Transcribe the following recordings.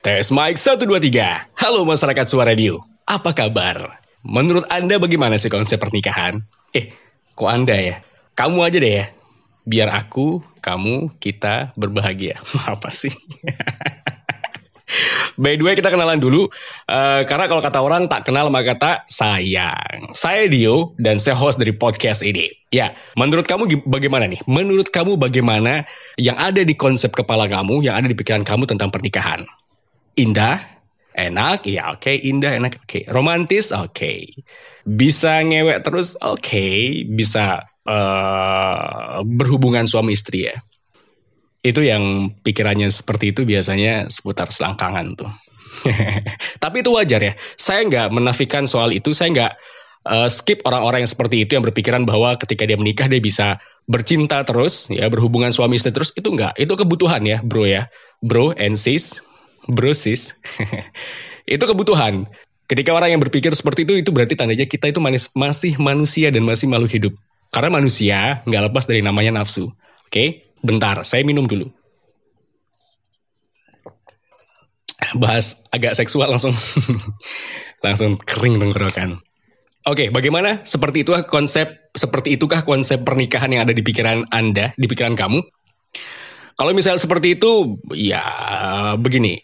Tes mic 1, 2, 3. Halo masyarakat suara radio. Apa kabar? Menurut Anda bagaimana sih konsep pernikahan? Eh, kok Anda ya? Kamu aja deh ya. Biar aku, kamu, kita berbahagia. Apa sih? By the way kita kenalan dulu uh, Karena kalau kata orang tak kenal maka kata sayang Saya Dio dan saya host dari podcast ini Ya menurut kamu bagaimana nih? Menurut kamu bagaimana yang ada di konsep kepala kamu Yang ada di pikiran kamu tentang pernikahan? Indah? Enak? Ya oke okay. Indah enak Oke okay. Romantis? Oke okay. Bisa ngewek terus? Oke okay. Bisa uh, berhubungan suami istri ya itu yang pikirannya seperti itu biasanya seputar selangkangan tuh. Tapi itu wajar ya. Saya nggak menafikan soal itu. Saya nggak uh, skip orang-orang yang seperti itu yang berpikiran bahwa ketika dia menikah dia bisa bercinta terus, ya berhubungan suami istri terus. Itu nggak. Itu kebutuhan ya, bro ya, bro and sis, bro sis. itu kebutuhan. Ketika orang yang berpikir seperti itu, itu berarti tandanya kita itu manis, masih manusia dan masih makhluk hidup. Karena manusia nggak lepas dari namanya nafsu. Oke, bentar, saya minum dulu. bahas agak seksual langsung langsung kering tenggorokan. Oke, bagaimana? Seperti itukah konsep seperti itukah konsep pernikahan yang ada di pikiran Anda, di pikiran kamu? Kalau misalnya seperti itu, ya begini.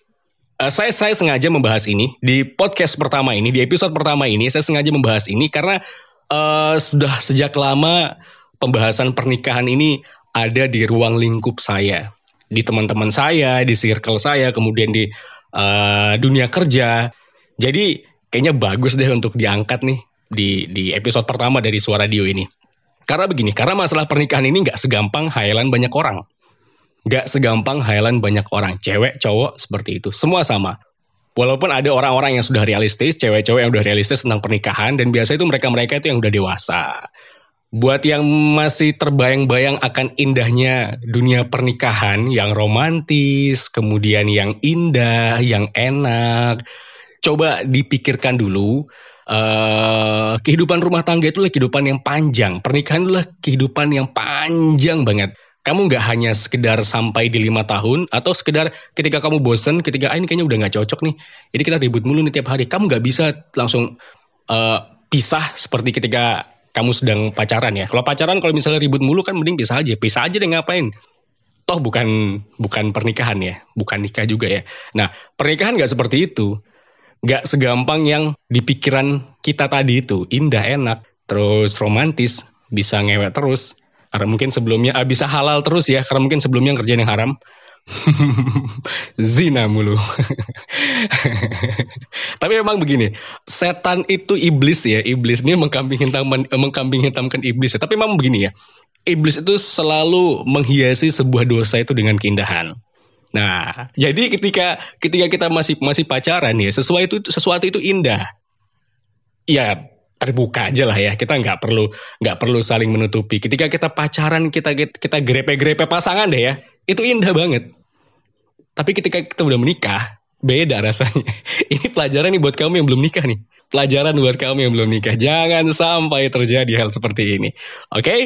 Uh, saya saya sengaja membahas ini di podcast pertama ini, di episode pertama ini saya sengaja membahas ini karena uh, sudah sejak lama pembahasan pernikahan ini ada di ruang lingkup saya, di teman-teman saya, di circle saya, kemudian di uh, dunia kerja. Jadi kayaknya bagus deh untuk diangkat nih di di episode pertama dari Suara Dio ini. Karena begini, karena masalah pernikahan ini nggak segampang hayalan banyak orang. Nggak segampang hayalan banyak orang. Cewek, cowok, seperti itu. Semua sama. Walaupun ada orang-orang yang sudah realistis, cewek-cewek yang udah realistis tentang pernikahan, dan biasa itu mereka-mereka itu yang udah dewasa. Buat yang masih terbayang-bayang akan indahnya dunia pernikahan yang romantis, kemudian yang indah, yang enak, coba dipikirkan dulu. Uh, kehidupan rumah tangga itu adalah kehidupan yang panjang. Pernikahan adalah kehidupan yang panjang banget. Kamu nggak hanya sekedar sampai di lima tahun atau sekedar ketika kamu bosen, ketika ah, ini kayaknya udah nggak cocok nih, jadi kita ribut mulu nih tiap hari. Kamu nggak bisa langsung uh, pisah seperti ketika kamu sedang pacaran ya. Kalau pacaran kalau misalnya ribut mulu kan mending bisa aja, bisa aja deh ngapain. Toh bukan bukan pernikahan ya, bukan nikah juga ya. Nah pernikahan nggak seperti itu, nggak segampang yang di pikiran kita tadi itu indah enak, terus romantis, bisa ngewek terus. Karena mungkin sebelumnya ah, bisa halal terus ya, karena mungkin sebelumnya kerjaan yang haram. Zina mulu. Tapi memang begini, setan itu iblis ya, iblis ini mengkambing hitamkan mengkambing hitamkan iblis ya. Tapi memang begini ya, iblis itu selalu menghiasi sebuah dosa itu dengan keindahan. Nah, jadi ketika ketika kita masih masih pacaran ya, sesuatu itu sesuatu itu indah. Ya terbuka aja lah ya. Kita nggak perlu nggak perlu saling menutupi. Ketika kita pacaran kita kita grepe-grepe pasangan deh ya. Itu indah banget. Tapi ketika kita udah menikah beda rasanya. Ini pelajaran nih buat kamu yang belum nikah nih. Pelajaran buat kamu yang belum nikah. Jangan sampai terjadi hal seperti ini. Oke? Okay?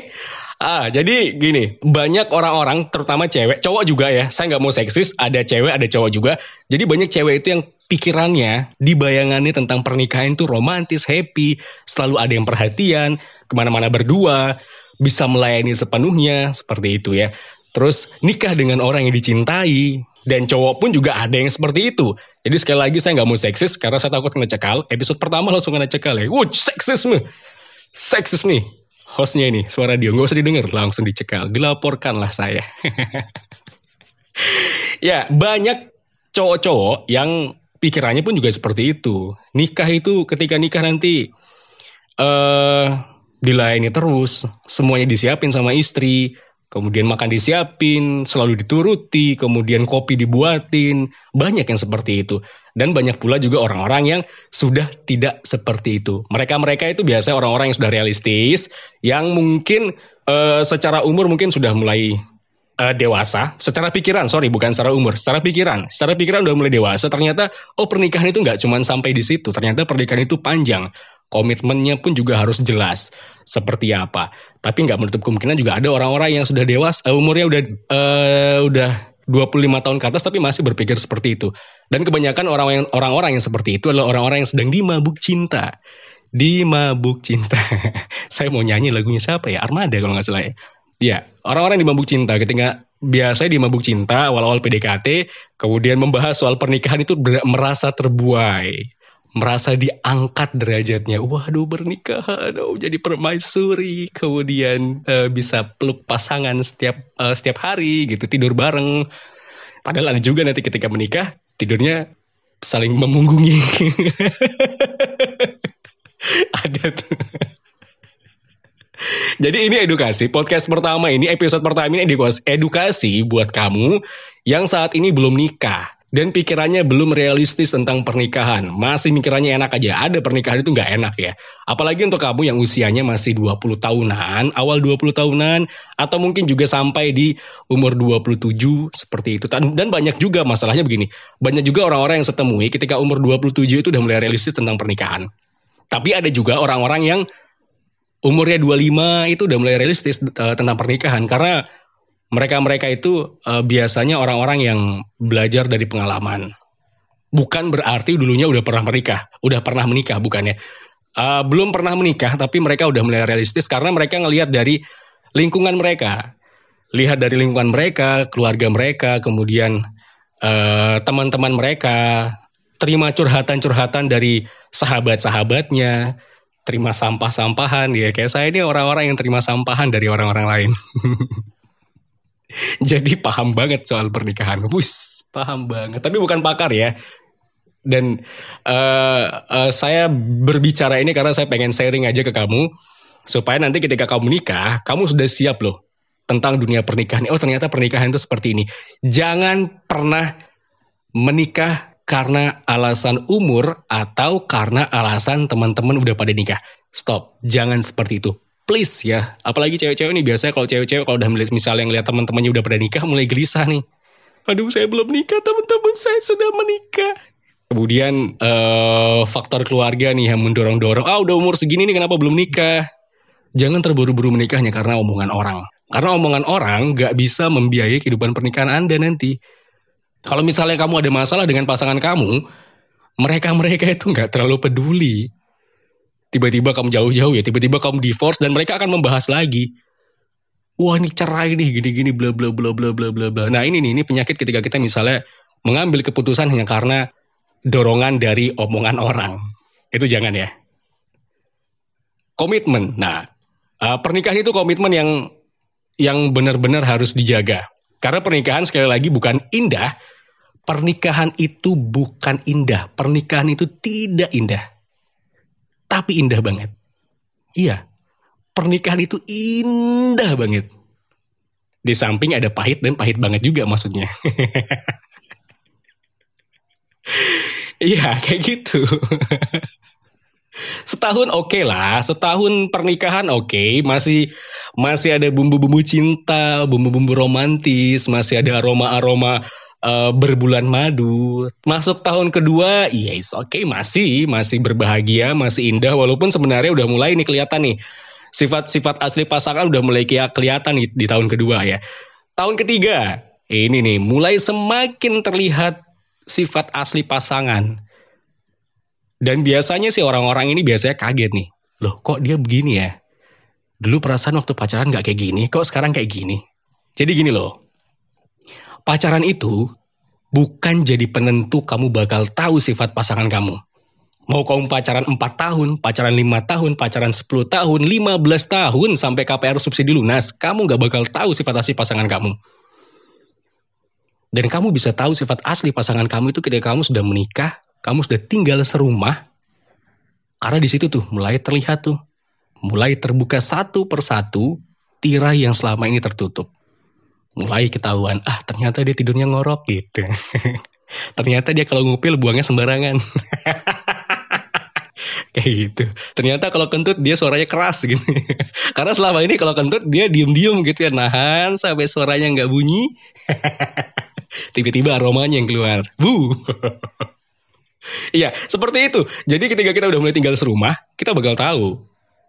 Ah, jadi gini, banyak orang-orang, terutama cewek, cowok juga ya. Saya nggak mau seksis, ada cewek, ada cowok juga. Jadi banyak cewek itu yang pikirannya, di bayangannya tentang pernikahan itu romantis, happy, selalu ada yang perhatian, ke mana-mana berdua, bisa melayani sepenuhnya, seperti itu ya. Terus nikah dengan orang yang dicintai, dan cowok pun juga ada yang seperti itu. Jadi sekali lagi saya nggak mau seksis karena saya takut kena cekal. Episode pertama langsung kena cekal ya. Wuh, seksisme. Seksis nih hostnya ini suara dia nggak usah didengar langsung dicekal dilaporkanlah saya ya banyak cowok-cowok yang pikirannya pun juga seperti itu nikah itu ketika nikah nanti eh uh, dilayani terus semuanya disiapin sama istri kemudian makan disiapin, selalu dituruti, kemudian kopi dibuatin, banyak yang seperti itu. Dan banyak pula juga orang-orang yang sudah tidak seperti itu. Mereka-mereka itu biasa orang-orang yang sudah realistis, yang mungkin uh, secara umur mungkin sudah mulai uh, dewasa, secara pikiran, sorry bukan secara umur, secara pikiran, secara pikiran udah mulai dewasa. Ternyata oh pernikahan itu nggak cuma sampai di situ, ternyata pernikahan itu panjang komitmennya pun juga harus jelas seperti apa. Tapi nggak menutup kemungkinan juga ada orang-orang yang sudah dewasa, uh, umurnya udah uh, udah 25 tahun ke atas tapi masih berpikir seperti itu. Dan kebanyakan orang-orang yang, seperti itu adalah orang-orang yang sedang dimabuk cinta. Dimabuk cinta. Saya mau nyanyi lagunya siapa ya? Armada kalau nggak salah ya. Ya, orang-orang yang dimabuk cinta ketika biasanya dimabuk cinta awal-awal PDKT, kemudian membahas soal pernikahan itu merasa terbuai merasa diangkat derajatnya. Waduh bernikahan, oh jadi permaisuri, kemudian uh, bisa peluk pasangan setiap uh, setiap hari gitu, tidur bareng. Padahal ada juga nanti ketika menikah tidurnya saling memunggungi. ada tuh. Jadi ini edukasi, podcast pertama ini, episode pertama ini edukasi, edukasi buat kamu yang saat ini belum nikah dan pikirannya belum realistis tentang pernikahan. Masih mikirannya enak aja. Ada pernikahan itu nggak enak ya. Apalagi untuk kamu yang usianya masih 20 tahunan, awal 20 tahunan, atau mungkin juga sampai di umur 27 seperti itu. Dan banyak juga masalahnya begini. Banyak juga orang-orang yang saya temui ketika umur 27 itu udah mulai realistis tentang pernikahan. Tapi ada juga orang-orang yang umurnya 25 itu udah mulai realistis uh, tentang pernikahan. Karena mereka-mereka itu uh, biasanya orang-orang yang belajar dari pengalaman. Bukan berarti dulunya udah pernah menikah, udah pernah menikah bukannya. Uh, belum pernah menikah tapi mereka udah mulai realistis karena mereka ngelihat dari lingkungan mereka. Lihat dari lingkungan mereka, keluarga mereka, kemudian uh, teman-teman mereka, terima curhatan-curhatan dari sahabat-sahabatnya, terima sampah-sampahan ya kayak saya ini orang-orang yang terima sampahan dari orang-orang lain. Jadi paham banget soal pernikahan. Wus, paham banget. Tapi bukan pakar ya. Dan uh, uh, saya berbicara ini karena saya pengen sharing aja ke kamu supaya nanti ketika kamu nikah, kamu sudah siap loh tentang dunia pernikahan. Oh ternyata pernikahan itu seperti ini. Jangan pernah menikah karena alasan umur atau karena alasan teman-teman udah pada nikah. Stop, jangan seperti itu please ya. Apalagi cewek-cewek nih biasanya kalau cewek-cewek kalau udah melihat misalnya ngeliat teman-temannya udah pada nikah mulai gelisah nih. Aduh saya belum nikah teman-teman saya sudah menikah. Kemudian uh, faktor keluarga nih yang mendorong-dorong. Ah udah umur segini nih kenapa belum nikah? Jangan terburu-buru menikahnya karena omongan orang. Karena omongan orang gak bisa membiayai kehidupan pernikahan anda nanti. Kalau misalnya kamu ada masalah dengan pasangan kamu mereka-mereka itu nggak terlalu peduli tiba-tiba kamu jauh-jauh ya, tiba-tiba kamu divorce dan mereka akan membahas lagi. Wah ini cerai nih, gini-gini bla bla bla bla bla bla bla. Nah ini nih, ini penyakit ketika kita misalnya mengambil keputusan hanya karena dorongan dari omongan orang. Itu jangan ya. Komitmen. Nah, uh, pernikahan itu komitmen yang yang benar-benar harus dijaga. Karena pernikahan sekali lagi bukan indah. Pernikahan itu bukan indah. Pernikahan itu tidak indah tapi indah banget. Iya, pernikahan itu indah banget. Di samping ada pahit dan pahit banget juga maksudnya. Iya, kayak gitu. setahun oke okay lah, setahun pernikahan oke, okay. masih masih ada bumbu-bumbu cinta, bumbu-bumbu romantis, masih ada aroma-aroma uh, berbulan madu. Masuk tahun kedua, iya yes, oke okay, masih masih berbahagia, masih indah walaupun sebenarnya udah mulai nih kelihatan nih sifat-sifat asli pasangan udah mulai kelihatan nih di tahun kedua ya. Tahun ketiga, ini nih mulai semakin terlihat sifat asli pasangan. Dan biasanya sih orang-orang ini biasanya kaget nih. Loh kok dia begini ya? Dulu perasaan waktu pacaran gak kayak gini, kok sekarang kayak gini? Jadi gini loh, Pacaran itu bukan jadi penentu kamu bakal tahu sifat pasangan kamu. Mau kamu pacaran 4 tahun, pacaran 5 tahun, pacaran 10 tahun, 15 tahun sampai KPR subsidi lunas, kamu gak bakal tahu sifat asli pasangan kamu. Dan kamu bisa tahu sifat asli pasangan kamu itu ketika kamu sudah menikah, kamu sudah tinggal serumah. Karena di situ tuh mulai terlihat tuh, mulai terbuka satu persatu tirai yang selama ini tertutup mulai ketahuan ah ternyata dia tidurnya ngorok gitu. Ternyata dia kalau ngupil buangnya sembarangan. Kayak gitu. Ternyata kalau kentut dia suaranya keras gitu. Karena selama ini kalau kentut dia diem-diem gitu ya nahan sampai suaranya nggak bunyi. Tiba-tiba aromanya yang keluar. Bu. Iya, seperti itu. Jadi ketika kita udah mulai tinggal serumah, kita bakal tahu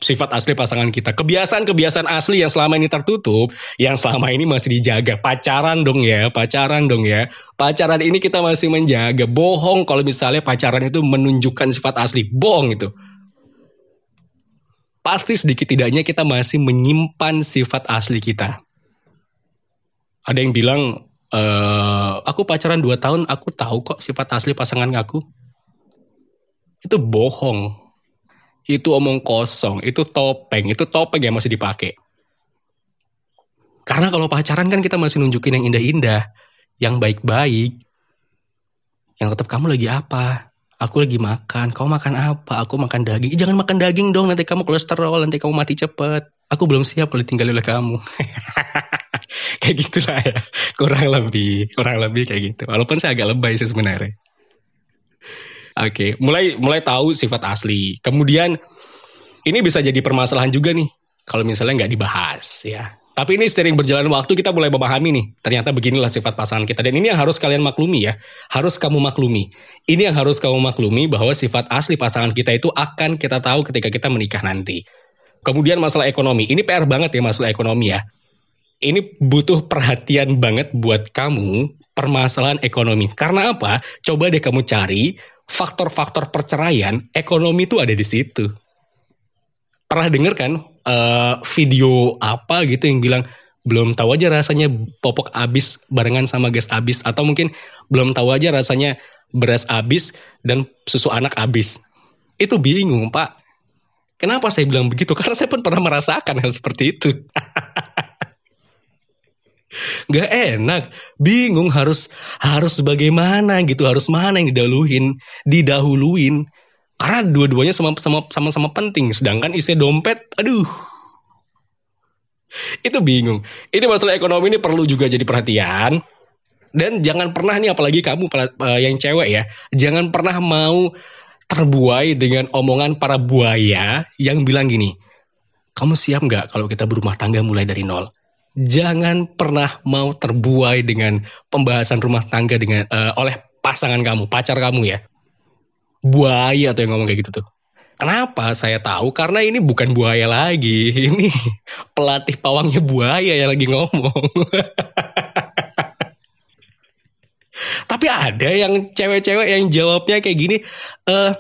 sifat asli pasangan kita. Kebiasaan-kebiasaan asli yang selama ini tertutup, yang selama ini masih dijaga. Pacaran dong ya, pacaran dong ya. Pacaran ini kita masih menjaga. Bohong kalau misalnya pacaran itu menunjukkan sifat asli. Bohong itu. Pasti sedikit tidaknya kita masih menyimpan sifat asli kita. Ada yang bilang, e, aku pacaran 2 tahun, aku tahu kok sifat asli pasangan aku. Itu bohong itu omong kosong, itu topeng, itu topeng yang masih dipakai. Karena kalau pacaran kan kita masih nunjukin yang indah-indah, yang baik-baik. Yang tetap kamu lagi apa? Aku lagi makan, kamu makan apa? Aku makan daging. Jangan makan daging dong, nanti kamu kolesterol, nanti kamu mati cepet. Aku belum siap kalau ditinggal oleh kamu. kayak gitulah ya. Kurang lebih, kurang lebih kayak gitu. Walaupun saya agak lebay sih sebenarnya. Oke, okay. mulai mulai tahu sifat asli. Kemudian ini bisa jadi permasalahan juga nih kalau misalnya nggak dibahas ya. Tapi ini sering berjalan waktu kita mulai memahami nih, ternyata beginilah sifat pasangan kita. Dan ini yang harus kalian maklumi ya, harus kamu maklumi. Ini yang harus kamu maklumi bahwa sifat asli pasangan kita itu akan kita tahu ketika kita menikah nanti. Kemudian masalah ekonomi, ini PR banget ya masalah ekonomi ya. Ini butuh perhatian banget buat kamu permasalahan ekonomi. Karena apa? Coba deh kamu cari faktor-faktor perceraian, ekonomi itu ada di situ. Pernah denger kan uh, video apa gitu yang bilang belum tahu aja rasanya popok habis barengan sama gas habis atau mungkin belum tahu aja rasanya beras habis dan susu anak habis. Itu bingung, Pak. Kenapa saya bilang begitu? Karena saya pun pernah merasakan hal seperti itu. nggak enak. Bingung harus harus bagaimana gitu harus mana yang didahuluin didahuluin. Karena dua-duanya sama sama sama sama penting. Sedangkan isi dompet aduh. Itu bingung. Ini masalah ekonomi ini perlu juga jadi perhatian. Dan jangan pernah nih apalagi kamu yang cewek ya jangan pernah mau terbuai dengan omongan para buaya yang bilang gini kamu siap nggak kalau kita berumah tangga mulai dari nol jangan pernah mau terbuai dengan pembahasan rumah tangga dengan uh, oleh pasangan kamu, pacar kamu ya. Buaya tuh yang ngomong kayak gitu tuh. Kenapa saya tahu? Karena ini bukan buaya lagi. Ini pelatih pawangnya buaya yang lagi ngomong. Tapi ada yang cewek-cewek yang jawabnya kayak gini, eh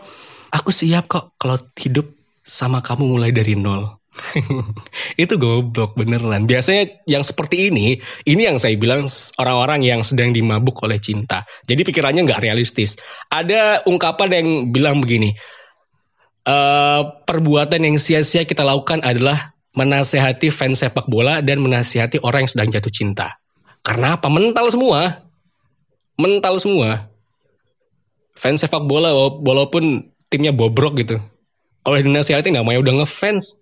aku siap kok kalau hidup sama kamu mulai dari nol. itu goblok beneran. Biasanya yang seperti ini, ini yang saya bilang orang-orang yang sedang dimabuk oleh cinta. Jadi pikirannya nggak realistis. Ada ungkapan yang bilang begini, e, perbuatan yang sia-sia kita lakukan adalah menasehati fans sepak bola dan menasehati orang yang sedang jatuh cinta. Karena apa? Mental semua. Mental semua. Fans sepak bola walaupun timnya bobrok gitu. Kalau dinasihati nggak mau ya udah ngefans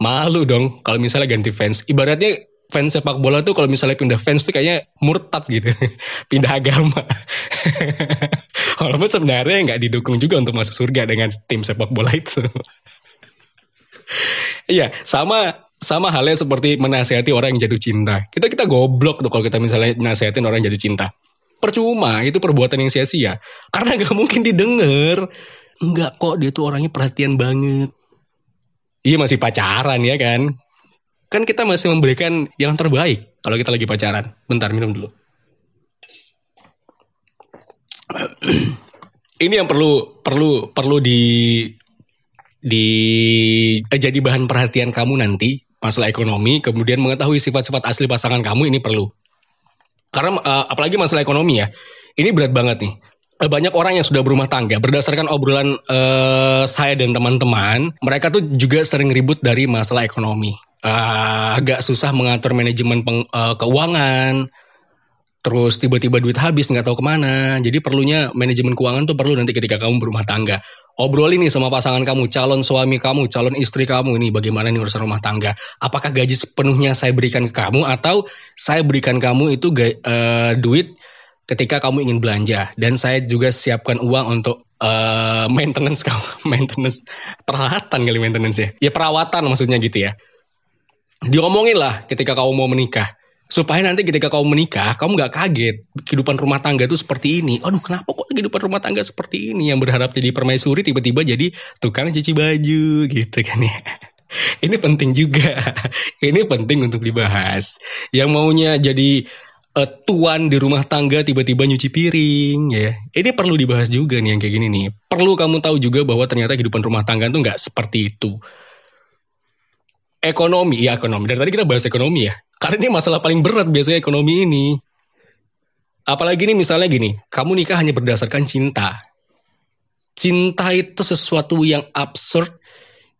malu dong kalau misalnya ganti fans. Ibaratnya fans sepak bola tuh kalau misalnya pindah fans tuh kayaknya murtad gitu, pindah agama. Walaupun sebenarnya nggak didukung juga untuk masuk surga dengan tim sepak bola itu. Iya, sama sama halnya seperti menasehati orang yang jatuh cinta. Kita kita goblok tuh kalau kita misalnya nasehatin orang yang jatuh cinta. Percuma, itu perbuatan yang sia-sia. Karena nggak mungkin didengar. Enggak kok, dia tuh orangnya perhatian banget Iya masih pacaran ya kan. Kan kita masih memberikan yang terbaik kalau kita lagi pacaran. Bentar minum dulu. Ini yang perlu perlu perlu di di eh, jadi bahan perhatian kamu nanti masalah ekonomi, kemudian mengetahui sifat-sifat asli pasangan kamu ini perlu. Karena uh, apalagi masalah ekonomi ya, ini berat banget nih. Eh, banyak orang yang sudah berumah tangga. Berdasarkan obrolan uh, saya dan teman-teman mereka tuh juga sering ribut dari masalah ekonomi. Uh, agak susah mengatur manajemen peng, uh, keuangan. Terus tiba-tiba duit habis nggak tahu ke mana. Jadi perlunya manajemen keuangan tuh perlu nanti ketika kamu berumah tangga. Obrolin nih sama pasangan kamu calon suami kamu calon istri kamu ini bagaimana nih urusan rumah tangga. Apakah gaji sepenuhnya saya berikan ke kamu atau saya berikan kamu itu uh, duit ketika kamu ingin belanja. Dan saya juga siapkan uang untuk uh, maintenance kamu. Maintenance. Peralatan kali maintenance ya. Ya perawatan maksudnya gitu ya. Diomongin lah ketika kamu mau menikah. Supaya nanti ketika kamu menikah kamu nggak kaget. Kehidupan rumah tangga itu seperti ini. Aduh kenapa kok kehidupan rumah tangga seperti ini? Yang berharap jadi permaisuri tiba-tiba jadi tukang cuci baju gitu kan ya. Ini penting juga. ini penting untuk dibahas. Yang maunya jadi uh, tuan di rumah tangga tiba-tiba nyuci piring ya. Ini perlu dibahas juga nih yang kayak gini nih. Perlu kamu tahu juga bahwa ternyata kehidupan rumah tangga itu nggak seperti itu. Ekonomi, ya ekonomi. Dari tadi kita bahas ekonomi ya. Karena ini masalah paling berat biasanya ekonomi ini. Apalagi nih misalnya gini, kamu nikah hanya berdasarkan cinta. Cinta itu sesuatu yang absurd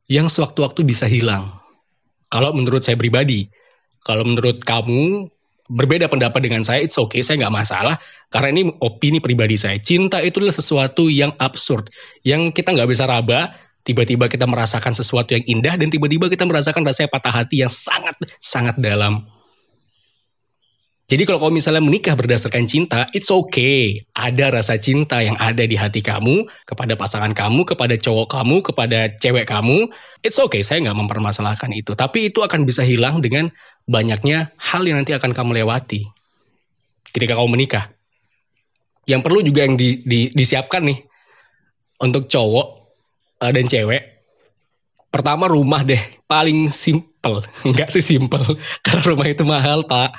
yang sewaktu-waktu bisa hilang. Kalau menurut saya pribadi, kalau menurut kamu berbeda pendapat dengan saya, it's okay, saya nggak masalah. Karena ini opini pribadi saya. Cinta itu adalah sesuatu yang absurd, yang kita nggak bisa raba. Tiba-tiba kita merasakan sesuatu yang indah dan tiba-tiba kita merasakan rasa patah hati yang sangat sangat dalam. Jadi kalau kamu misalnya menikah berdasarkan cinta, it's okay. Ada rasa cinta yang ada di hati kamu, kepada pasangan kamu, kepada cowok kamu, kepada cewek kamu. It's okay, saya nggak mempermasalahkan itu. Tapi itu akan bisa hilang dengan banyaknya hal yang nanti akan kamu lewati ketika kamu menikah. Yang perlu juga yang di, di, disiapkan nih untuk cowok uh, dan cewek Pertama rumah deh, paling simple. Enggak sih simple, karena rumah itu mahal pak.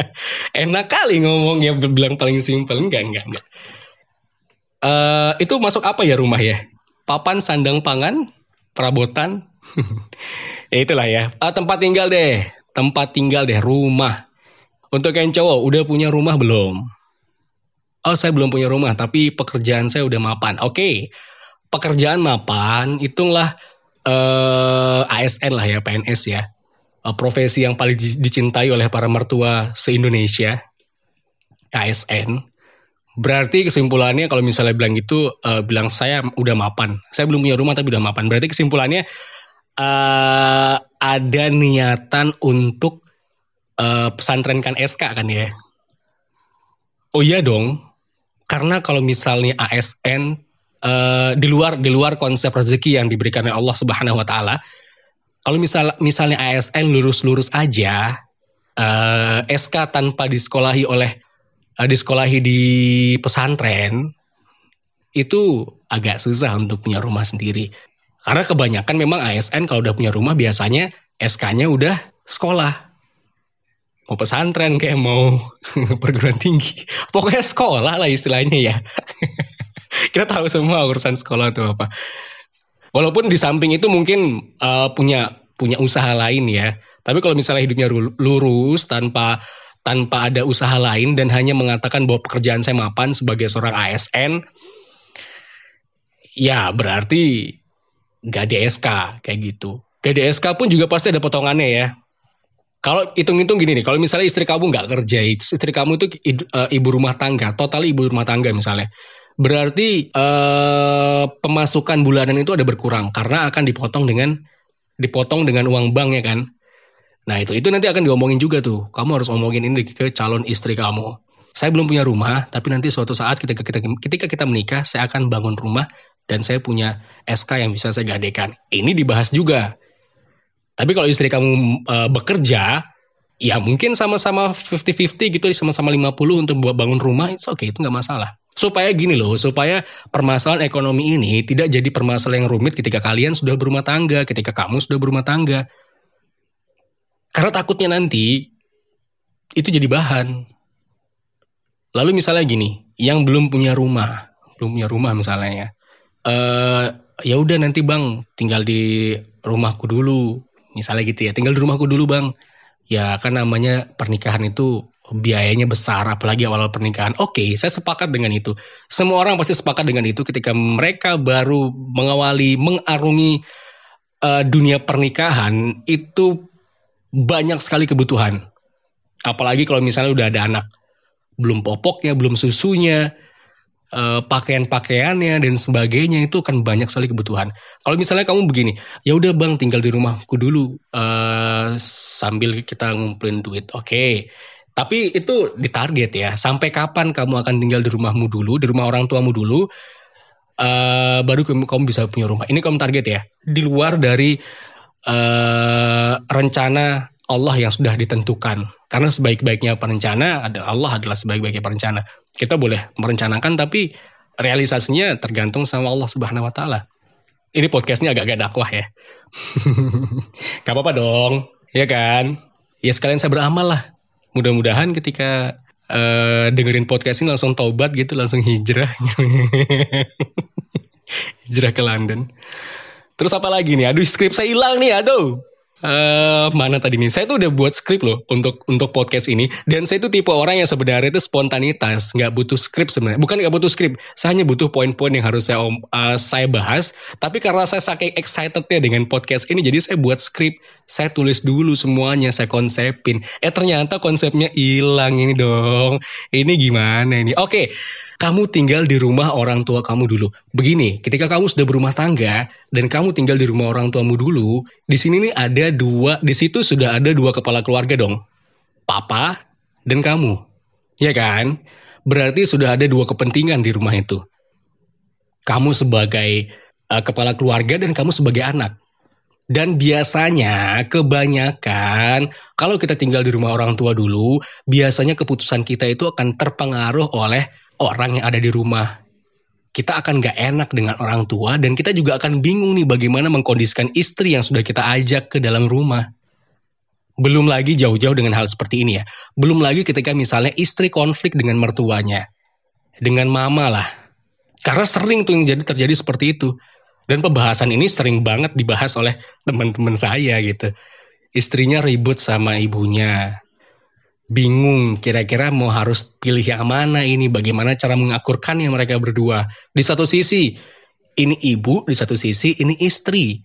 Enak kali ngomongnya bilang paling simple. Enggak, enggak, enggak. Uh, itu masuk apa ya rumah ya? Papan sandang pangan, perabotan. ya itulah ya. Uh, tempat tinggal deh, tempat tinggal deh, rumah. Untuk yang cowok, udah punya rumah belum? Oh, saya belum punya rumah, tapi pekerjaan saya udah mapan. Oke, okay. pekerjaan mapan, hitunglah uh, eh, ASN lah ya, PNS ya. Uh, profesi yang paling dicintai oleh para mertua se-Indonesia. ASN. Berarti kesimpulannya kalau misalnya bilang gitu, uh, bilang saya udah mapan. Saya belum punya rumah tapi udah mapan. Berarti kesimpulannya uh, ada niatan untuk uh, pesantrenkan SK kan ya? Oh iya dong. Karena kalau misalnya ASN uh, di luar di luar konsep rezeki yang diberikan oleh Allah Subhanahu wa taala. Kalau misal misalnya ASN lurus-lurus aja uh, eh, SK tanpa disekolahi oleh uh, disekolahi di pesantren itu agak susah untuk punya rumah sendiri. Karena kebanyakan memang ASN kalau udah punya rumah biasanya SK-nya udah sekolah. Mau pesantren kayak mau perguruan tinggi. Pokoknya sekolah lah istilahnya ya. kita tahu semua urusan sekolah itu apa. Walaupun di samping itu mungkin uh, punya punya usaha lain ya. Tapi kalau misalnya hidupnya lurus tanpa tanpa ada usaha lain dan hanya mengatakan bahwa pekerjaan saya mapan sebagai seorang ASN, ya berarti gak di SK kayak gitu. Gak di SK pun juga pasti ada potongannya ya. Kalau hitung-hitung gini nih, kalau misalnya istri kamu nggak kerja, istri kamu itu uh, ibu rumah tangga, total ibu rumah tangga misalnya, berarti uh, pemasukan bulanan itu ada berkurang karena akan dipotong dengan dipotong dengan uang bank ya kan. Nah itu itu nanti akan diomongin juga tuh. Kamu harus omongin ini ke calon istri kamu. Saya belum punya rumah, tapi nanti suatu saat ketika kita ketika kita menikah, saya akan bangun rumah dan saya punya SK yang bisa saya gadekan. Ini dibahas juga. Tapi kalau istri kamu uh, bekerja, ya mungkin sama-sama 50-50 gitu, sama-sama 50 untuk bangun rumah, itu oke, okay, itu nggak masalah. Supaya gini loh, supaya permasalahan ekonomi ini tidak jadi permasalahan yang rumit ketika kalian sudah berumah tangga, ketika kamu sudah berumah tangga. Karena takutnya nanti itu jadi bahan. Lalu misalnya gini, yang belum punya rumah, belum punya rumah misalnya ya, uh, ya udah nanti bang tinggal di rumahku dulu, misalnya gitu ya, tinggal di rumahku dulu bang. Ya kan namanya pernikahan itu biayanya besar apalagi awal pernikahan. Oke, okay, saya sepakat dengan itu. Semua orang pasti sepakat dengan itu ketika mereka baru mengawali mengarungi uh, dunia pernikahan itu banyak sekali kebutuhan. Apalagi kalau misalnya udah ada anak, belum popoknya, belum susunya, uh, pakaian-pakaiannya dan sebagainya itu kan banyak sekali kebutuhan. Kalau misalnya kamu begini, ya udah bang tinggal di rumahku dulu uh, sambil kita ngumpulin duit. Oke, okay tapi itu ditarget ya. Sampai kapan kamu akan tinggal di rumahmu dulu, di rumah orang tuamu dulu, uh, baru kamu, kamu bisa punya rumah. Ini kamu target ya. Di luar dari uh, rencana Allah yang sudah ditentukan. Karena sebaik-baiknya perencana adalah Allah adalah sebaik-baiknya perencana. Kita boleh merencanakan tapi realisasinya tergantung sama Allah Subhanahu wa taala. Ini podcastnya agak-agak dakwah ya. Gak apa-apa dong, ya kan? Ya sekalian saya beramal lah. Mudah-mudahan ketika uh, dengerin podcast ini langsung taubat gitu, langsung hijrah. hijrah ke London. Terus apa lagi nih? Aduh, skrip saya hilang nih, aduh. Uh, mana tadi nih? Saya tuh udah buat skrip loh untuk untuk podcast ini dan saya tuh tipe orang yang sebenarnya itu spontanitas, nggak butuh skrip sebenarnya. Bukan nggak butuh skrip, saya hanya butuh poin-poin yang harus saya uh, saya bahas. Tapi karena saya saking excitednya dengan podcast ini, jadi saya buat skrip, saya tulis dulu semuanya, saya konsepin. Eh ternyata konsepnya hilang ini dong. Ini gimana ini? Oke. Okay kamu tinggal di rumah orang tua kamu dulu. Begini, ketika kamu sudah berumah tangga dan kamu tinggal di rumah orang tuamu dulu, di sini nih ada dua, di situ sudah ada dua kepala keluarga dong. Papa dan kamu. Ya kan? Berarti sudah ada dua kepentingan di rumah itu. Kamu sebagai uh, kepala keluarga dan kamu sebagai anak. Dan biasanya kebanyakan kalau kita tinggal di rumah orang tua dulu, biasanya keputusan kita itu akan terpengaruh oleh orang yang ada di rumah. Kita akan gak enak dengan orang tua dan kita juga akan bingung nih bagaimana mengkondisikan istri yang sudah kita ajak ke dalam rumah. Belum lagi jauh-jauh dengan hal seperti ini ya. Belum lagi ketika misalnya istri konflik dengan mertuanya. Dengan mama lah. Karena sering tuh yang jadi terjadi seperti itu. Dan pembahasan ini sering banget dibahas oleh teman-teman saya gitu. Istrinya ribut sama ibunya bingung kira-kira mau harus pilih yang mana ini bagaimana cara mengakurkan yang mereka berdua. Di satu sisi ini ibu di satu sisi ini istri.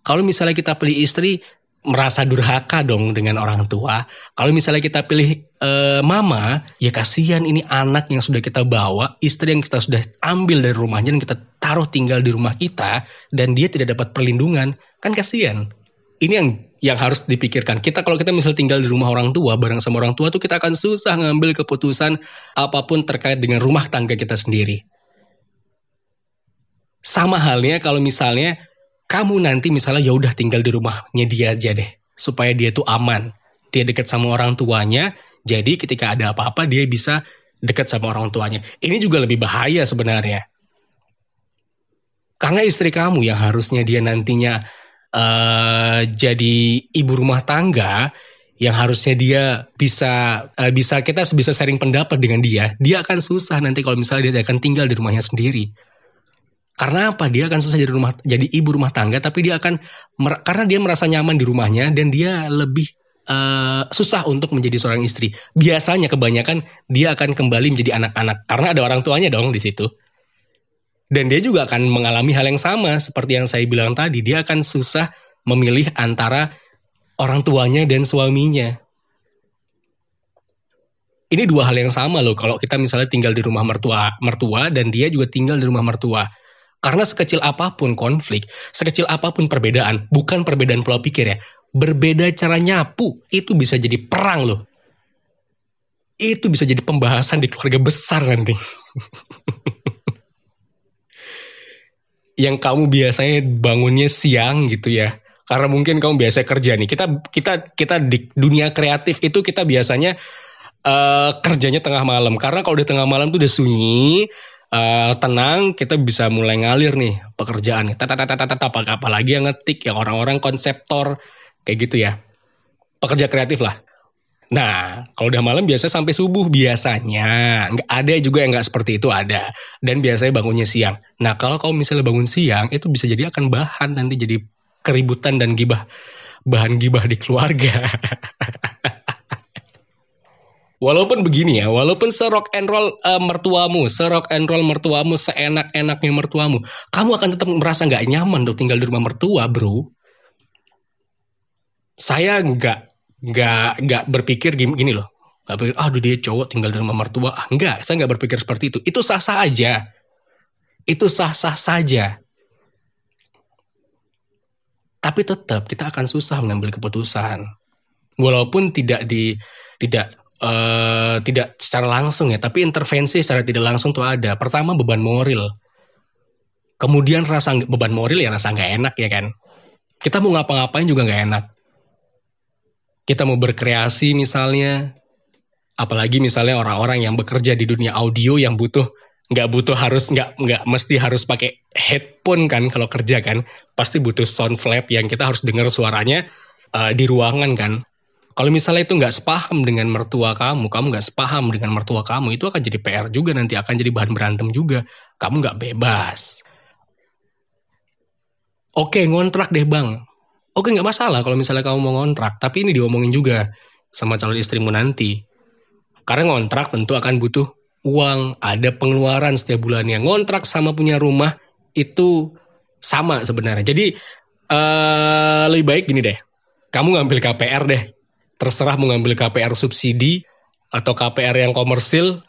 Kalau misalnya kita pilih istri merasa durhaka dong dengan orang tua. Kalau misalnya kita pilih e, mama ya kasihan ini anak yang sudah kita bawa istri yang kita sudah ambil dari rumahnya dan kita taruh tinggal di rumah kita dan dia tidak dapat perlindungan. Kan kasihan. Ini yang yang harus dipikirkan. Kita kalau kita misal tinggal di rumah orang tua bareng sama orang tua tuh kita akan susah ngambil keputusan apa pun terkait dengan rumah tangga kita sendiri. Sama halnya kalau misalnya kamu nanti misalnya ya udah tinggal di rumahnya dia aja deh supaya dia tuh aman. Dia dekat sama orang tuanya, jadi ketika ada apa-apa dia bisa dekat sama orang tuanya. Ini juga lebih bahaya sebenarnya. Karena istri kamu yang harusnya dia nantinya uh, jadi ibu rumah tangga yang harusnya dia bisa uh, bisa kita bisa sharing pendapat dengan dia, dia akan susah nanti kalau misalnya dia akan tinggal di rumahnya sendiri. Karena apa? Dia akan susah jadi rumah jadi ibu rumah tangga, tapi dia akan karena dia merasa nyaman di rumahnya dan dia lebih uh, susah untuk menjadi seorang istri. Biasanya kebanyakan dia akan kembali menjadi anak-anak karena ada orang tuanya dong di situ. Dan dia juga akan mengalami hal yang sama seperti yang saya bilang tadi. Dia akan susah memilih antara orang tuanya dan suaminya. Ini dua hal yang sama loh. Kalau kita misalnya tinggal di rumah mertua, mertua dan dia juga tinggal di rumah mertua. Karena sekecil apa pun konflik, sekecil apa pun perbedaan, bukan perbedaan pola pikir ya, berbeda cara nyapu itu bisa jadi perang loh. Itu bisa jadi pembahasan di keluarga besar nanti. yang kamu biasanya bangunnya siang gitu ya. Karena mungkin kamu biasa kerja nih. Kita kita kita di dunia kreatif itu kita biasanya uh, kerjanya tengah malam. Karena kalau di tengah malam tuh udah sunyi uh, tenang kita bisa mulai ngalir nih pekerjaan. Tata tata tata apalagi yang ngetik? Yang orang-orang konseptor kayak gitu ya. Pekerja kreatif lah Nah, kalau udah malam biasa sampai subuh biasanya. Ada juga yang nggak seperti itu ada. Dan biasanya bangunnya siang. Nah, kalau kamu misalnya bangun siang, itu bisa jadi akan bahan nanti jadi keributan dan gibah. Bahan gibah di keluarga. walaupun begini ya, walaupun serok and roll uh, mertuamu, serok and roll mertuamu, seenak-enaknya mertuamu, kamu akan tetap merasa nggak nyaman untuk tinggal di rumah mertua, bro. Saya nggak nggak nggak berpikir gini, loh. Nggak berpikir aduh dia cowok tinggal di rumah mertua. Ah, enggak saya nggak berpikir seperti itu. Itu sah sah aja. Itu sah sah saja. Tapi tetap kita akan susah mengambil keputusan. Walaupun tidak di tidak uh, tidak secara langsung ya tapi intervensi secara tidak langsung tuh ada. Pertama beban moral. Kemudian rasa beban moral ya rasa nggak enak ya kan. Kita mau ngapa-ngapain juga nggak enak kita mau berkreasi misalnya, apalagi misalnya orang-orang yang bekerja di dunia audio yang butuh nggak butuh harus nggak nggak mesti harus pakai headphone kan kalau kerja kan. Pasti butuh sound flat yang kita harus dengar suaranya uh, di ruangan kan. Kalau misalnya itu nggak sepaham dengan mertua kamu kamu nggak sepaham dengan mertua kamu itu akan jadi PR juga nanti akan jadi bahan berantem juga. Kamu nggak bebas. Oke ngontrak deh bang oke nggak masalah kalau misalnya kamu mau ngontrak tapi ini diomongin juga sama calon istrimu nanti karena ngontrak tentu akan butuh uang, ada pengeluaran setiap bulannya. Ngontrak sama punya rumah itu sama sebenarnya. Jadi uh, lebih baik gini deh. Kamu ngambil KPR deh. Terserah mau ngambil KPR subsidi atau KPR yang komersil,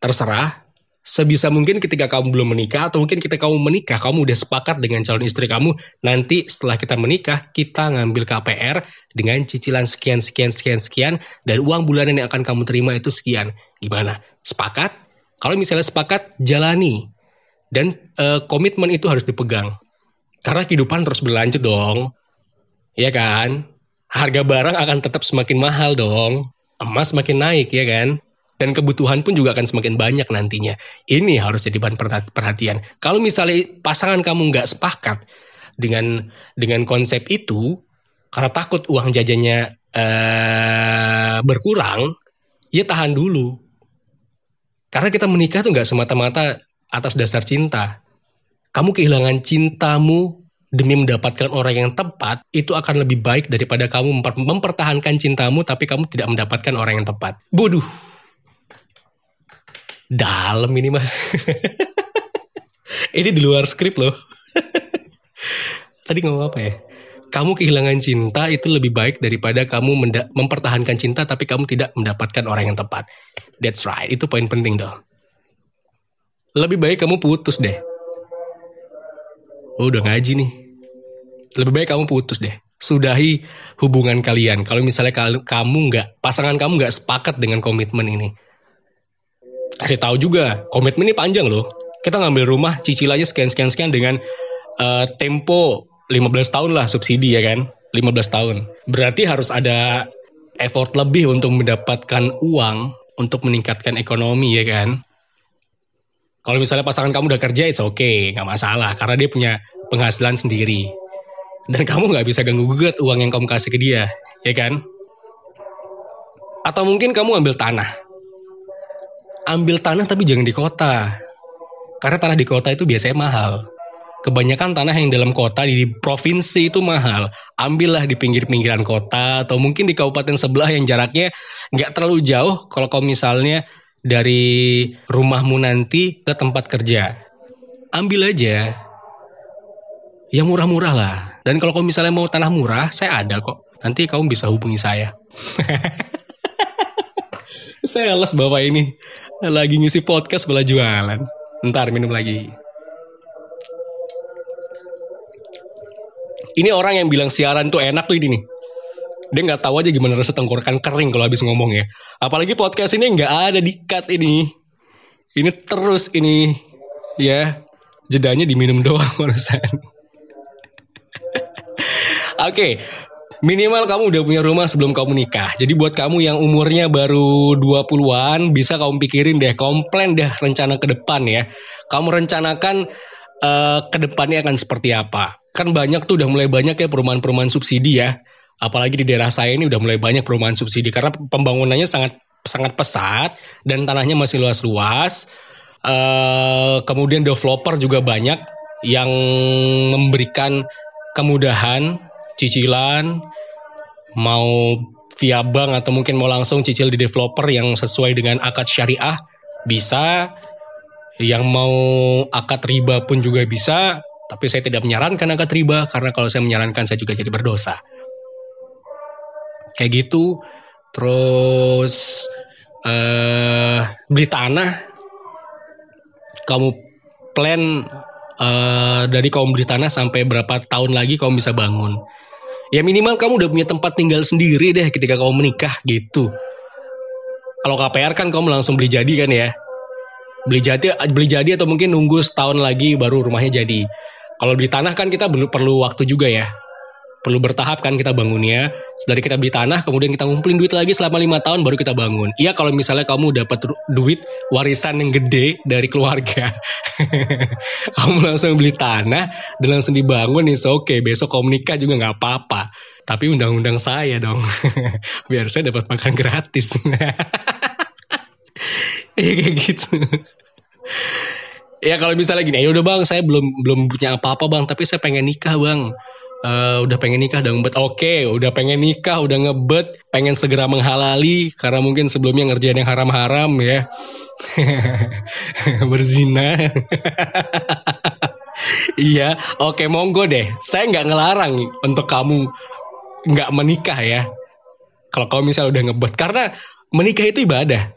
terserah sebisa mungkin ketika kamu belum menikah atau mungkin ketika kamu menikah kamu udah sepakat dengan calon istri kamu nanti setelah kita menikah kita ngambil KPR dengan cicilan sekian sekian sekian sekian dan uang bulanan yang akan kamu terima itu sekian. Gimana? Sepakat? Kalau misalnya sepakat jalani. Dan e, komitmen itu harus dipegang. Karena kehidupan terus berlanjut dong. Ya kan? Harga barang akan tetap semakin mahal dong. Emas semakin naik ya kan dan kebutuhan pun juga akan semakin banyak nantinya. Ini harus jadi bahan perhatian. Kalau misalnya pasangan kamu nggak sepakat dengan dengan konsep itu, karena takut uang jajannya uh, berkurang, ya tahan dulu. Karena kita menikah tuh nggak semata-mata atas dasar cinta. Kamu kehilangan cintamu demi mendapatkan orang yang tepat, itu akan lebih baik daripada kamu mempertahankan cintamu tapi kamu tidak mendapatkan orang yang tepat. Bodoh. Dalam ini mah. ini di luar skrip loh. Tadi ngomong apa ya? Kamu kehilangan cinta itu lebih baik daripada kamu mempertahankan cinta tapi kamu tidak mendapatkan orang yang tepat. That's right, itu poin penting dong. Lebih baik kamu putus deh. Oh, udah ngaji nih. Lebih baik kamu putus deh. Sudahi hubungan kalian. Kalau misalnya kamu nggak, pasangan kamu nggak sepakat dengan komitmen ini kasih tahu juga komitmen ini panjang loh. Kita ngambil rumah cicilannya sekian sekian sekian dengan uh, tempo 15 tahun lah subsidi ya kan? 15 tahun. Berarti harus ada effort lebih untuk mendapatkan uang untuk meningkatkan ekonomi ya kan? Kalau misalnya pasangan kamu udah kerja it's okay nggak masalah karena dia punya penghasilan sendiri. Dan kamu nggak bisa ganggu gugat uang yang kamu kasih ke dia ya kan? Atau mungkin kamu ambil tanah ambil tanah tapi jangan di kota. Karena tanah di kota itu biasanya mahal. Kebanyakan tanah yang dalam kota di provinsi itu mahal. Ambillah di pinggir-pinggiran kota atau mungkin di kabupaten sebelah yang jaraknya nggak terlalu jauh kalau kau misalnya dari rumahmu nanti ke tempat kerja. Ambil aja. Yang murah-murah lah. Dan kalau kau misalnya mau tanah murah, saya ada kok. Nanti kamu bisa hubungi saya. saya les bapak ini. Lagi ngisi podcast bela jualan. Ntar minum lagi. Ini orang yang bilang siaran tuh enak tuh ini nih. Dia nggak tahu aja gimana rasa tenggorokan kering kalau habis ngomong ya. Apalagi podcast ini nggak ada di cut ini. Ini terus ini ya jedanya diminum doang urusan. Oke, okay, Minimal kamu udah punya rumah sebelum kamu nikah. Jadi buat kamu yang umurnya baru 20-an, bisa kamu pikirin deh, komplain deh rencana ke depan ya. Kamu rencanakan uh, ke depannya akan seperti apa. Kan banyak tuh udah mulai banyak ya perumahan-perumahan subsidi ya. Apalagi di daerah saya ini udah mulai banyak perumahan subsidi karena pembangunannya sangat sangat pesat dan tanahnya masih luas-luas. Uh, kemudian developer juga banyak yang memberikan kemudahan cicilan, mau via bank atau mungkin mau langsung cicil di developer yang sesuai dengan akad syariah bisa. Yang mau akad riba pun juga bisa, tapi saya tidak menyarankan akad riba karena kalau saya menyarankan saya juga jadi berdosa. Kayak gitu. Terus uh, beli tanah kamu plan uh, dari kamu beli tanah sampai berapa tahun lagi kamu bisa bangun ya minimal kamu udah punya tempat tinggal sendiri deh ketika kamu menikah gitu. Kalau KPR kan kamu langsung beli jadi kan ya. Beli jadi beli jadi atau mungkin nunggu setahun lagi baru rumahnya jadi. Kalau beli tanah kan kita perlu waktu juga ya. Perlu bertahap kan kita bangunnya. Dari kita beli tanah, kemudian kita ngumpulin duit lagi selama lima tahun baru kita bangun. Iya kalau misalnya kamu dapat duit warisan yang gede dari keluarga, kamu langsung beli tanah dan langsung dibangun nih, oke okay, besok kamu nikah juga nggak apa-apa. Tapi undang-undang saya dong, biar saya dapat makan gratis. Iya kayak gitu. ya kalau misalnya gini, ya udah bang, saya belum belum punya apa-apa bang, tapi saya pengen nikah bang uh, udah pengen nikah udah ngebet. Oke okay, udah pengen nikah udah ngebet. Pengen segera menghalali karena mungkin sebelumnya ngerjain yang haram-haram ya. Berzina. Iya oke okay, monggo deh. Saya nggak ngelarang untuk kamu nggak menikah ya. Kalau kamu misalnya udah ngebet. Karena menikah itu ibadah.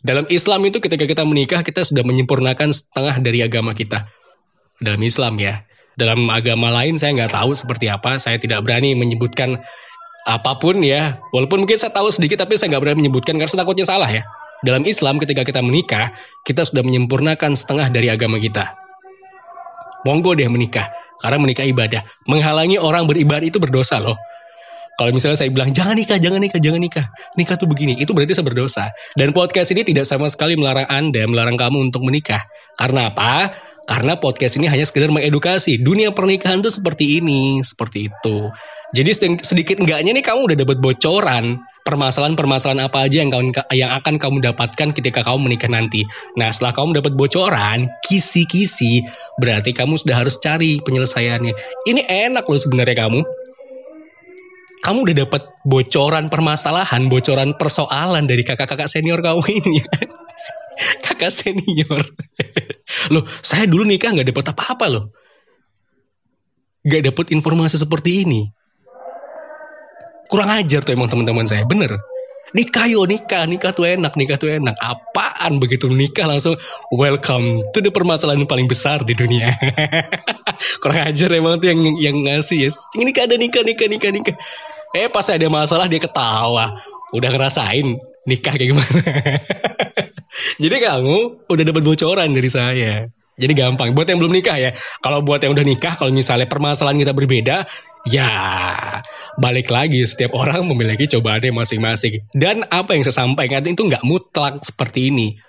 Dalam Islam itu ketika kita menikah kita sudah menyempurnakan setengah dari agama kita. Dalam Islam ya dalam agama lain saya nggak tahu seperti apa. Saya tidak berani menyebutkan apa pun ya. Walaupun mungkin saya tahu sedikit tapi saya nggak berani menyebutkan karena takutnya salah ya. Dalam Islam ketika kita menikah, kita sudah menyempurnakan setengah dari agama kita. Monggo deh menikah, karena menikah ibadah. Menghalangi orang beribadah itu berdosa loh. Kalau misalnya saya bilang jangan nikah, jangan nikah, jangan nikah, nikah tuh begini, itu berarti saya berdosa. Dan podcast ini tidak sama sekali melarang Anda, melarang kamu untuk menikah. Karena apa? Karena podcast ini hanya sekedar mengedukasi. Dunia pernikahan tuh seperti ini, seperti itu. Jadi sedikit enggaknya nih kamu udah dapat bocoran permasalahan-permasalahan apa aja yang, kamu, yang akan kamu dapatkan ketika kamu menikah nanti. Nah, setelah kamu dapat bocoran, kisi-kisi, berarti kamu sudah harus cari penyelesaiannya. Ini enak loh sebenarnya kamu. Kamu udah dapat bocoran permasalahan, bocoran persoalan dari kakak-kakak senior kamu ini. kakak senior. loh, saya dulu nikah nggak dapat apa-apa loh. Gak dapat informasi seperti ini. Kurang ajar tuh emang teman-teman saya, bener. Nikah yo nikah, nikah tuh enak, nikah tuh enak. Apaan begitu nikah langsung welcome to the permasalahan paling besar di dunia. Kurang ajar emang tuh yang yang ngasih ya. Ini nikah ada nikah, nikah, nikah, nikah. Eh pas ada masalah dia ketawa. Udah ngerasain nikah kayak gimana. Jadi kamu udah dapat bocoran dari saya. Jadi gampang. Buat yang belum nikah ya. Kalau buat yang udah nikah, kalau misalnya permasalahan kita berbeda, ya balik lagi. Setiap orang memiliki cobaannya masing-masing. Dan apa yang saya sampaikan itu nggak mutlak seperti ini.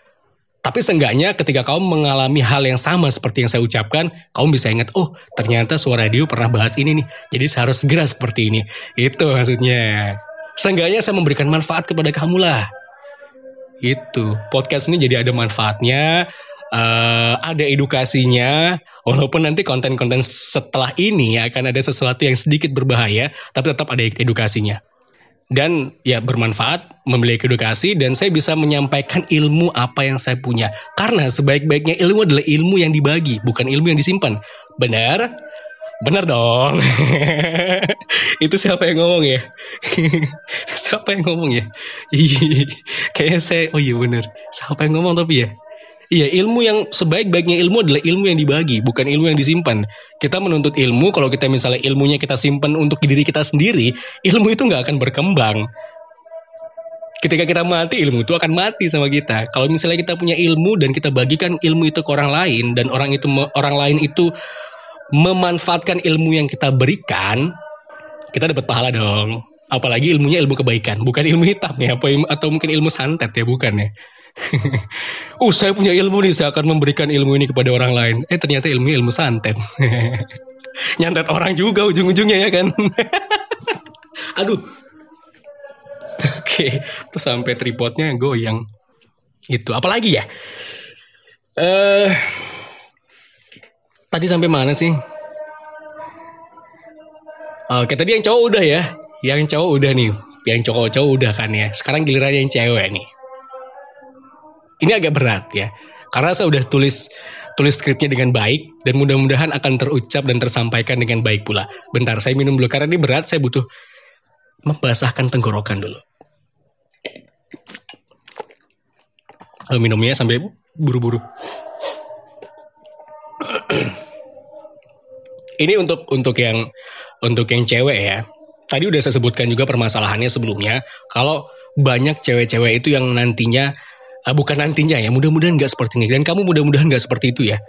Tapi seenggaknya ketika kamu mengalami hal yang sama seperti yang saya ucapkan, kamu bisa ingat, oh ternyata suara radio pernah bahas ini nih. Jadi saya harus segera seperti ini. Itu maksudnya. Seenggaknya saya memberikan manfaat kepada kamu lah. Itu podcast ini jadi ada manfaatnya, uh, ada edukasinya. Walaupun nanti konten-konten setelah ini akan ada sesuatu yang sedikit berbahaya, tapi tetap ada edukasinya. Dan ya bermanfaat, memiliki edukasi, dan saya bisa menyampaikan ilmu apa yang saya punya. Karena sebaik-baiknya ilmu adalah ilmu yang dibagi, bukan ilmu yang disimpan. Benar? Bener dong. itu siapa yang ngomong ya? siapa yang ngomong ya? Kayaknya saya, oh iya bener. Siapa yang ngomong tapi ya? Iya, ilmu yang sebaik-baiknya ilmu adalah ilmu yang dibagi, bukan ilmu yang disimpan. Kita menuntut ilmu, kalau kita misalnya ilmunya kita simpan untuk diri kita sendiri, ilmu itu nggak akan berkembang. Ketika kita mati, ilmu itu akan mati sama kita. Kalau misalnya kita punya ilmu dan kita bagikan ilmu itu ke orang lain, dan orang itu orang lain itu memanfaatkan ilmu yang kita berikan, kita dapat pahala dong. Apalagi ilmunya ilmu kebaikan, bukan ilmu hitam ya, atau mungkin ilmu santet ya, bukan ya. uh, saya punya ilmu nih, saya akan memberikan ilmu ini kepada orang lain. Eh, ternyata ilmu ilmu santet. Nyantet orang juga ujung-ujungnya ya kan. Aduh. Oke, terus sampai tripodnya goyang. Itu, apalagi ya? Eh, uh, Tadi sampai mana sih? Oke, tadi yang cowok udah ya. Yang cowok udah nih. Yang cowok-cowok udah kan ya. Sekarang giliran yang cewek nih. Ini agak berat ya. Karena saya udah tulis tulis skripnya dengan baik dan mudah-mudahan akan terucap dan tersampaikan dengan baik pula. Bentar, saya minum dulu karena ini berat, saya butuh membasahkan tenggorokan dulu. Lalu minumnya sampai buru-buru. ini untuk untuk yang untuk yang cewek ya. Tadi udah saya sebutkan juga permasalahannya sebelumnya. Kalau banyak cewek-cewek itu yang nantinya uh, bukan nantinya ya, mudah-mudahan nggak seperti ini. Dan kamu mudah-mudahan nggak seperti itu ya.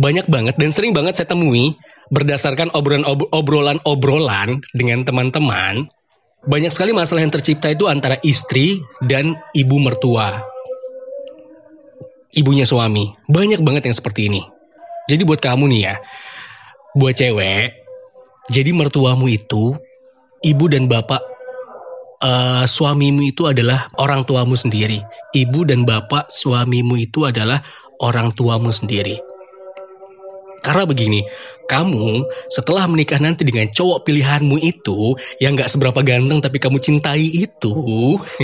banyak banget dan sering banget saya temui berdasarkan obrolan-obrolan dengan teman-teman, banyak sekali masalah yang tercipta itu antara istri dan ibu mertua. Ibunya suami. Banyak banget yang seperti ini. Jadi buat kamu nih ya, buat cewek, jadi mertuamu itu ibu dan bapak uh, suamimu itu adalah orang tuamu sendiri. Ibu dan bapak suamimu itu adalah orang tuamu sendiri. Karena begini, kamu setelah menikah nanti dengan cowok pilihanmu itu yang gak seberapa ganteng tapi kamu cintai itu,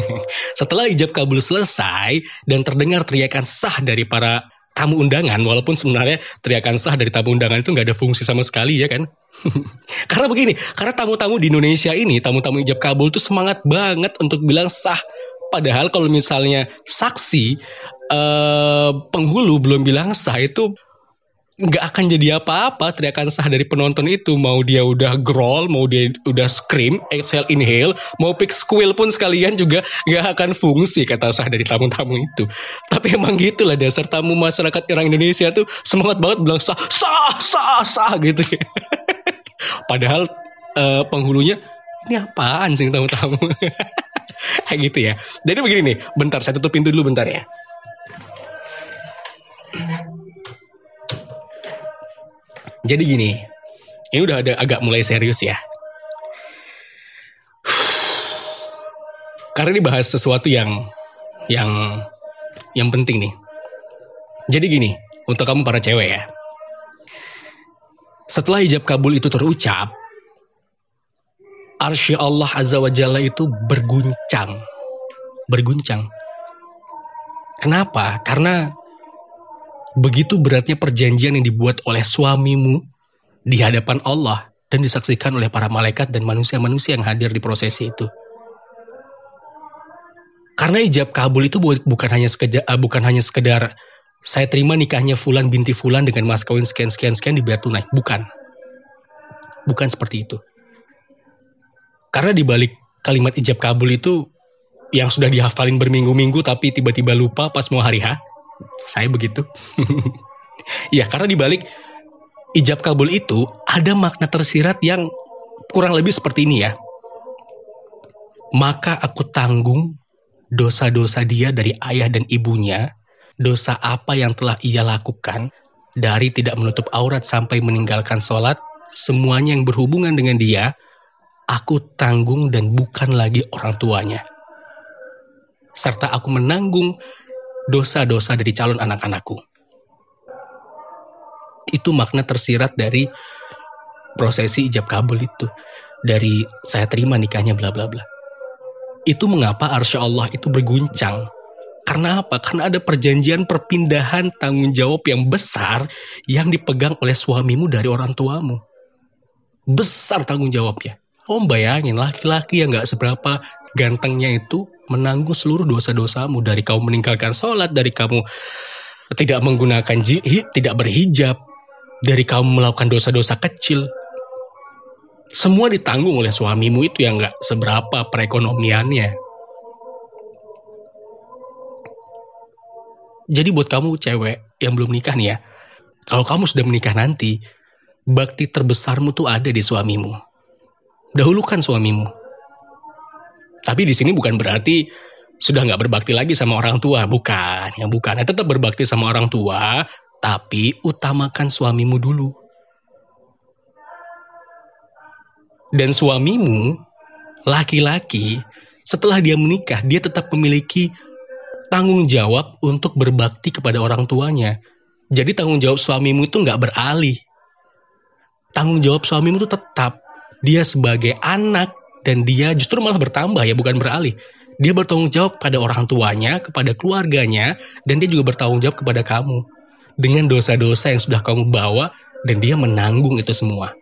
setelah ijab kabul selesai dan terdengar teriakan sah dari para tamu undangan, walaupun sebenarnya teriakan sah dari tamu undangan itu nggak ada fungsi sama sekali ya kan? karena begini, karena tamu-tamu di Indonesia ini, tamu-tamu ijab kabul tuh semangat banget untuk bilang sah. Padahal kalau misalnya saksi eh, penghulu belum bilang sah itu nggak akan jadi apa-apa teriakan sah dari penonton itu. Mau dia udah growl mau dia udah scream exhale inhale mau pick squeal pun sekalian juga nggak akan fungsi kata sah dari tamu-tamu itu. Tapi emang gitulah dasar tamu masyarakat orang Indonesia tuh semangat banget bilang sah sah sah sah gitu. Padahal uh, penghulunya ini apaan sih tamu-tamu? Kayak gitu ya. Jadi begini nih bentar saya tutup pintu dulu bentar ya Jadi gini, ini udah ada agak mulai serius ya. Karena ini bahas sesuatu yang yang yang penting nih. Jadi gini, untuk kamu para cewek ya. Setelah hijab kabul itu terucap, arsy Allah Azza wa Jalla itu berguncang. Berguncang. Kenapa? Karena Begitu beratnya perjanjian yang dibuat oleh suamimu di hadapan Allah dan disaksikan oleh para malaikat dan manusia-manusia yang hadir di prosesi itu. Karena ijab kabul itu bukan hanya sekedar, eh, bukan hanya sekedar saya terima nikahnya Fulan binti Fulan dengan mas kawin sekian sekian sekian dibayar tunai. Bukan. Bukan seperti itu. Karena di balik kalimat ijab kabul itu yang sudah dihafalin berminggu-minggu tapi tiba-tiba lupa pas mau hari H, saya begitu. ya, karena di balik ijab kabul itu ada makna tersirat yang kurang lebih seperti ini ya. Maka aku tanggung dosa-dosa dia dari ayah dan ibunya, dosa apa yang telah ia lakukan, dari tidak menutup aurat sampai meninggalkan sholat, semuanya yang berhubungan dengan dia, aku tanggung dan bukan lagi orang tuanya. Serta aku menanggung dosa-dosa dari calon anak-anakku. Itu makna tersirat dari prosesi ijab kabul itu. Dari saya terima nikahnya bla bla bla. Itu mengapa arsya Allah itu berguncang. Karena apa? Karena ada perjanjian perpindahan tanggung jawab yang besar yang dipegang oleh suamimu dari orang tuamu. Besar tanggung jawabnya. Om bayangin laki-laki yang gak seberapa gantengnya itu menanggung seluruh dosa-dosamu dari kamu meninggalkan sholat, dari kamu tidak menggunakan jihid, tidak berhijab, dari kamu melakukan dosa-dosa kecil. Semua ditanggung oleh suamimu itu yang gak seberapa perekonomiannya. Jadi buat kamu cewek yang belum nikah nih ya, kalau kamu sudah menikah nanti, bakti terbesarmu tuh ada di suamimu. Dahulukan suamimu tapi di sini bukan berarti sudah nggak berbakti lagi sama orang tua, bukan, yang bukan. Tetap berbakti sama orang tua, tapi utamakan suamimu dulu. Dan suamimu, laki-laki, setelah dia menikah, dia tetap memiliki tanggung jawab untuk berbakti kepada orang tuanya. Jadi tanggung jawab suamimu itu nggak beralih. Tanggung jawab suamimu itu tetap dia sebagai anak dan dia justru malah bertambah ya bukan beralih. Dia bertanggung jawab pada orang tuanya kepada keluarganya dan dia juga bertanggung jawab kepada kamu. Dengan dosa-dosa yang sudah kamu bawa dan dia menanggung itu semua.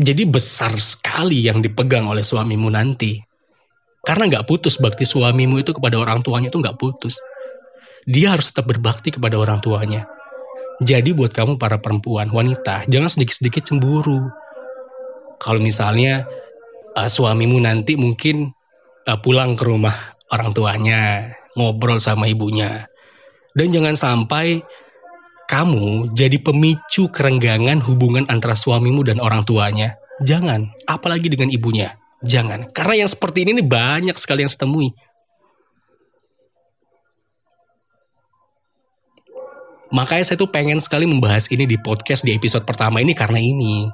Jadi besar sekali yang dipegang oleh suamimu nanti. Karena nggak putus bakti suamimu itu kepada orang tuanya itu nggak putus. Dia harus tetap berbakti kepada orang tuanya jadi buat kamu para perempuan, wanita, jangan sedikit-sedikit cemburu. Kalau misalnya uh, suamimu nanti mungkin uh, pulang ke rumah orang tuanya, ngobrol sama ibunya. Dan jangan sampai kamu jadi pemicu kerenggangan hubungan antara suamimu dan orang tuanya. Jangan, apalagi dengan ibunya. Jangan, karena yang seperti ini nih banyak sekali yang setemui. Makanya saya tuh pengen sekali membahas ini di podcast di episode pertama ini karena ini.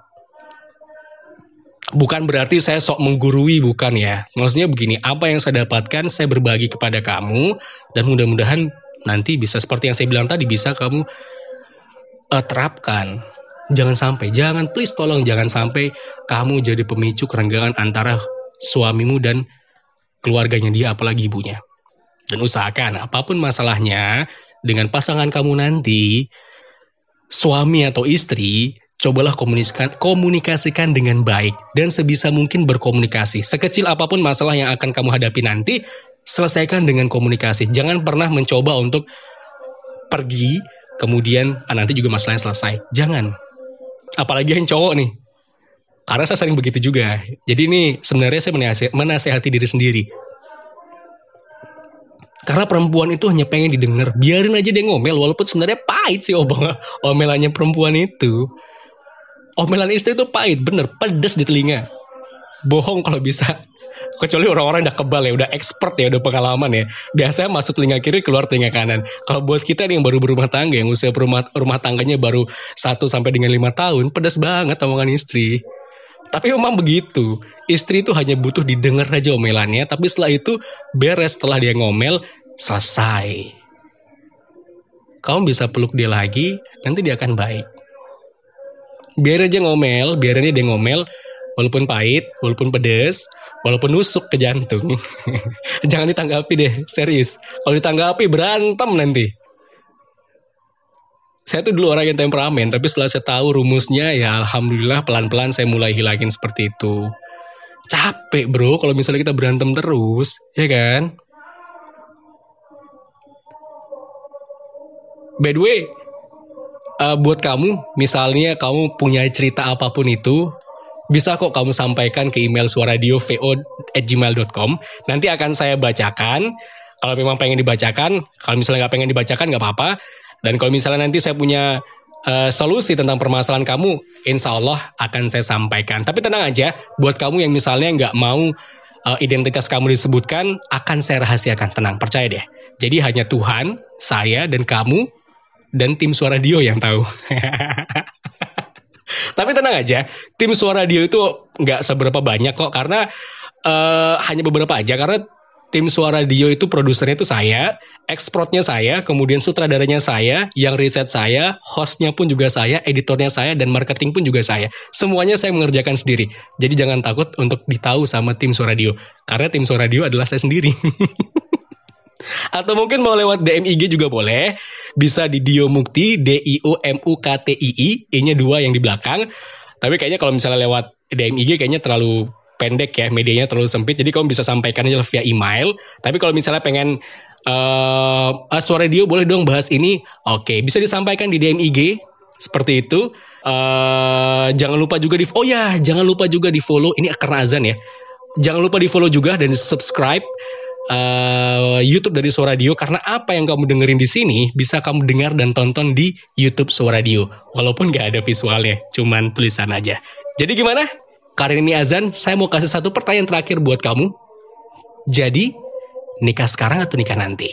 Bukan berarti saya sok menggurui, bukan ya. Maksudnya begini, apa yang saya dapatkan saya berbagi kepada kamu dan mudah-mudahan nanti bisa seperti yang saya bilang tadi bisa kamu uh, terapkan. Jangan sampai, jangan please tolong jangan sampai kamu jadi pemicu kerenggangan antara suamimu dan keluarganya dia apalagi ibunya. Dan usahakan apa pun masalahnya, dengan pasangan kamu nanti, suami atau istri, cobalah komunikasikan, komunikasikan dengan baik dan sebisa mungkin berkomunikasi. Sekecil apa pun masalah yang akan kamu hadapi nanti, selesaikan dengan komunikasi. Jangan pernah mencoba untuk pergi, kemudian ah, nanti juga masalahnya selesai. Jangan. Apalagi yang cowok nih. Karena saya sering begitu juga. Jadi ini sebenarnya saya menasehati diri sendiri karena perempuan itu hanya pengen didengar. Biarin aja dia ngomel walaupun sebenarnya pahit sih obong omelannya perempuan itu. Omelan istri itu pahit, bener, pedes di telinga. Bohong kalau bisa. Kecuali orang-orang udah kebal ya, udah expert ya, udah pengalaman ya. Biasanya masuk telinga kiri, keluar telinga kanan. Kalau buat kita nih yang baru berumah tangga, yang usia rumah, rumah tangganya baru 1 sampai dengan 5 tahun, pedas banget omongan istri. Tapi memang begitu. Istri itu hanya butuh didengar aja omelannya, tapi setelah itu beres setelah dia ngomel, selesai. Kamu bisa peluk dia lagi, nanti dia akan baik. Biar aja ngomel, biar aja dia ngomel, walaupun pahit, walaupun pedes, walaupun nusuk ke jantung. Jangan ditanggapi deh, serius. Kalau ditanggapi berantem nanti saya tuh dulu orang yang temperamen, tapi setelah saya tahu rumusnya, ya alhamdulillah pelan-pelan saya mulai hilangin seperti itu. Capek bro, kalau misalnya kita berantem terus, ya kan? By the way, uh, buat kamu, misalnya kamu punya cerita apa pun itu, bisa kok kamu sampaikan ke email suaradio@gmail.com. Nanti akan saya bacakan. Kalau memang pengen dibacakan, kalau misalnya nggak pengen dibacakan nggak apa-apa. Dan kalau misalnya nanti saya punya uh, solusi tentang permasalahan kamu, insya Allah akan saya sampaikan. Tapi tenang aja, buat kamu yang misalnya nggak mau uh, identitas kamu disebutkan, akan saya rahasiakan. Tenang, percaya deh. Jadi hanya Tuhan, saya, dan kamu, dan tim suara Dio yang tahu. Tapi tenang aja, tim suara Dio itu nggak seberapa banyak kok, karena uh, hanya beberapa aja. Karena tim suara Dio itu produsernya itu saya, ekspornya saya, kemudian sutradaranya saya, yang riset saya, hostnya pun juga saya, editornya saya, dan marketing pun juga saya. Semuanya saya mengerjakan sendiri. Jadi jangan takut untuk ditahu sama tim suara Dio. Karena tim suara Dio adalah saya sendiri. Atau mungkin mau lewat DM IG juga boleh. Bisa di Dio Mukti, D I O M U K T I I, I-nya dua yang di belakang. Tapi kayaknya kalau misalnya lewat DM IG kayaknya terlalu pendek ya, medianya terlalu sempit. Jadi kamu bisa sampaikan aja via email. Tapi kalau misalnya pengen uh, suara Dio boleh dong bahas ini, oke okay, bisa disampaikan di DM IG seperti itu. Uh, jangan lupa juga di oh ya jangan lupa juga di follow ini karena azan ya. Jangan lupa di follow juga dan subscribe uh, YouTube dari Suara Radio karena apa yang kamu dengerin di sini bisa kamu dengar dan tonton di YouTube Suara Radio walaupun gak ada visualnya, cuman tulisan aja. Jadi gimana? Karena ini azan, saya mau kasih satu pertanyaan terakhir buat kamu. Jadi, nikah sekarang atau nikah nanti?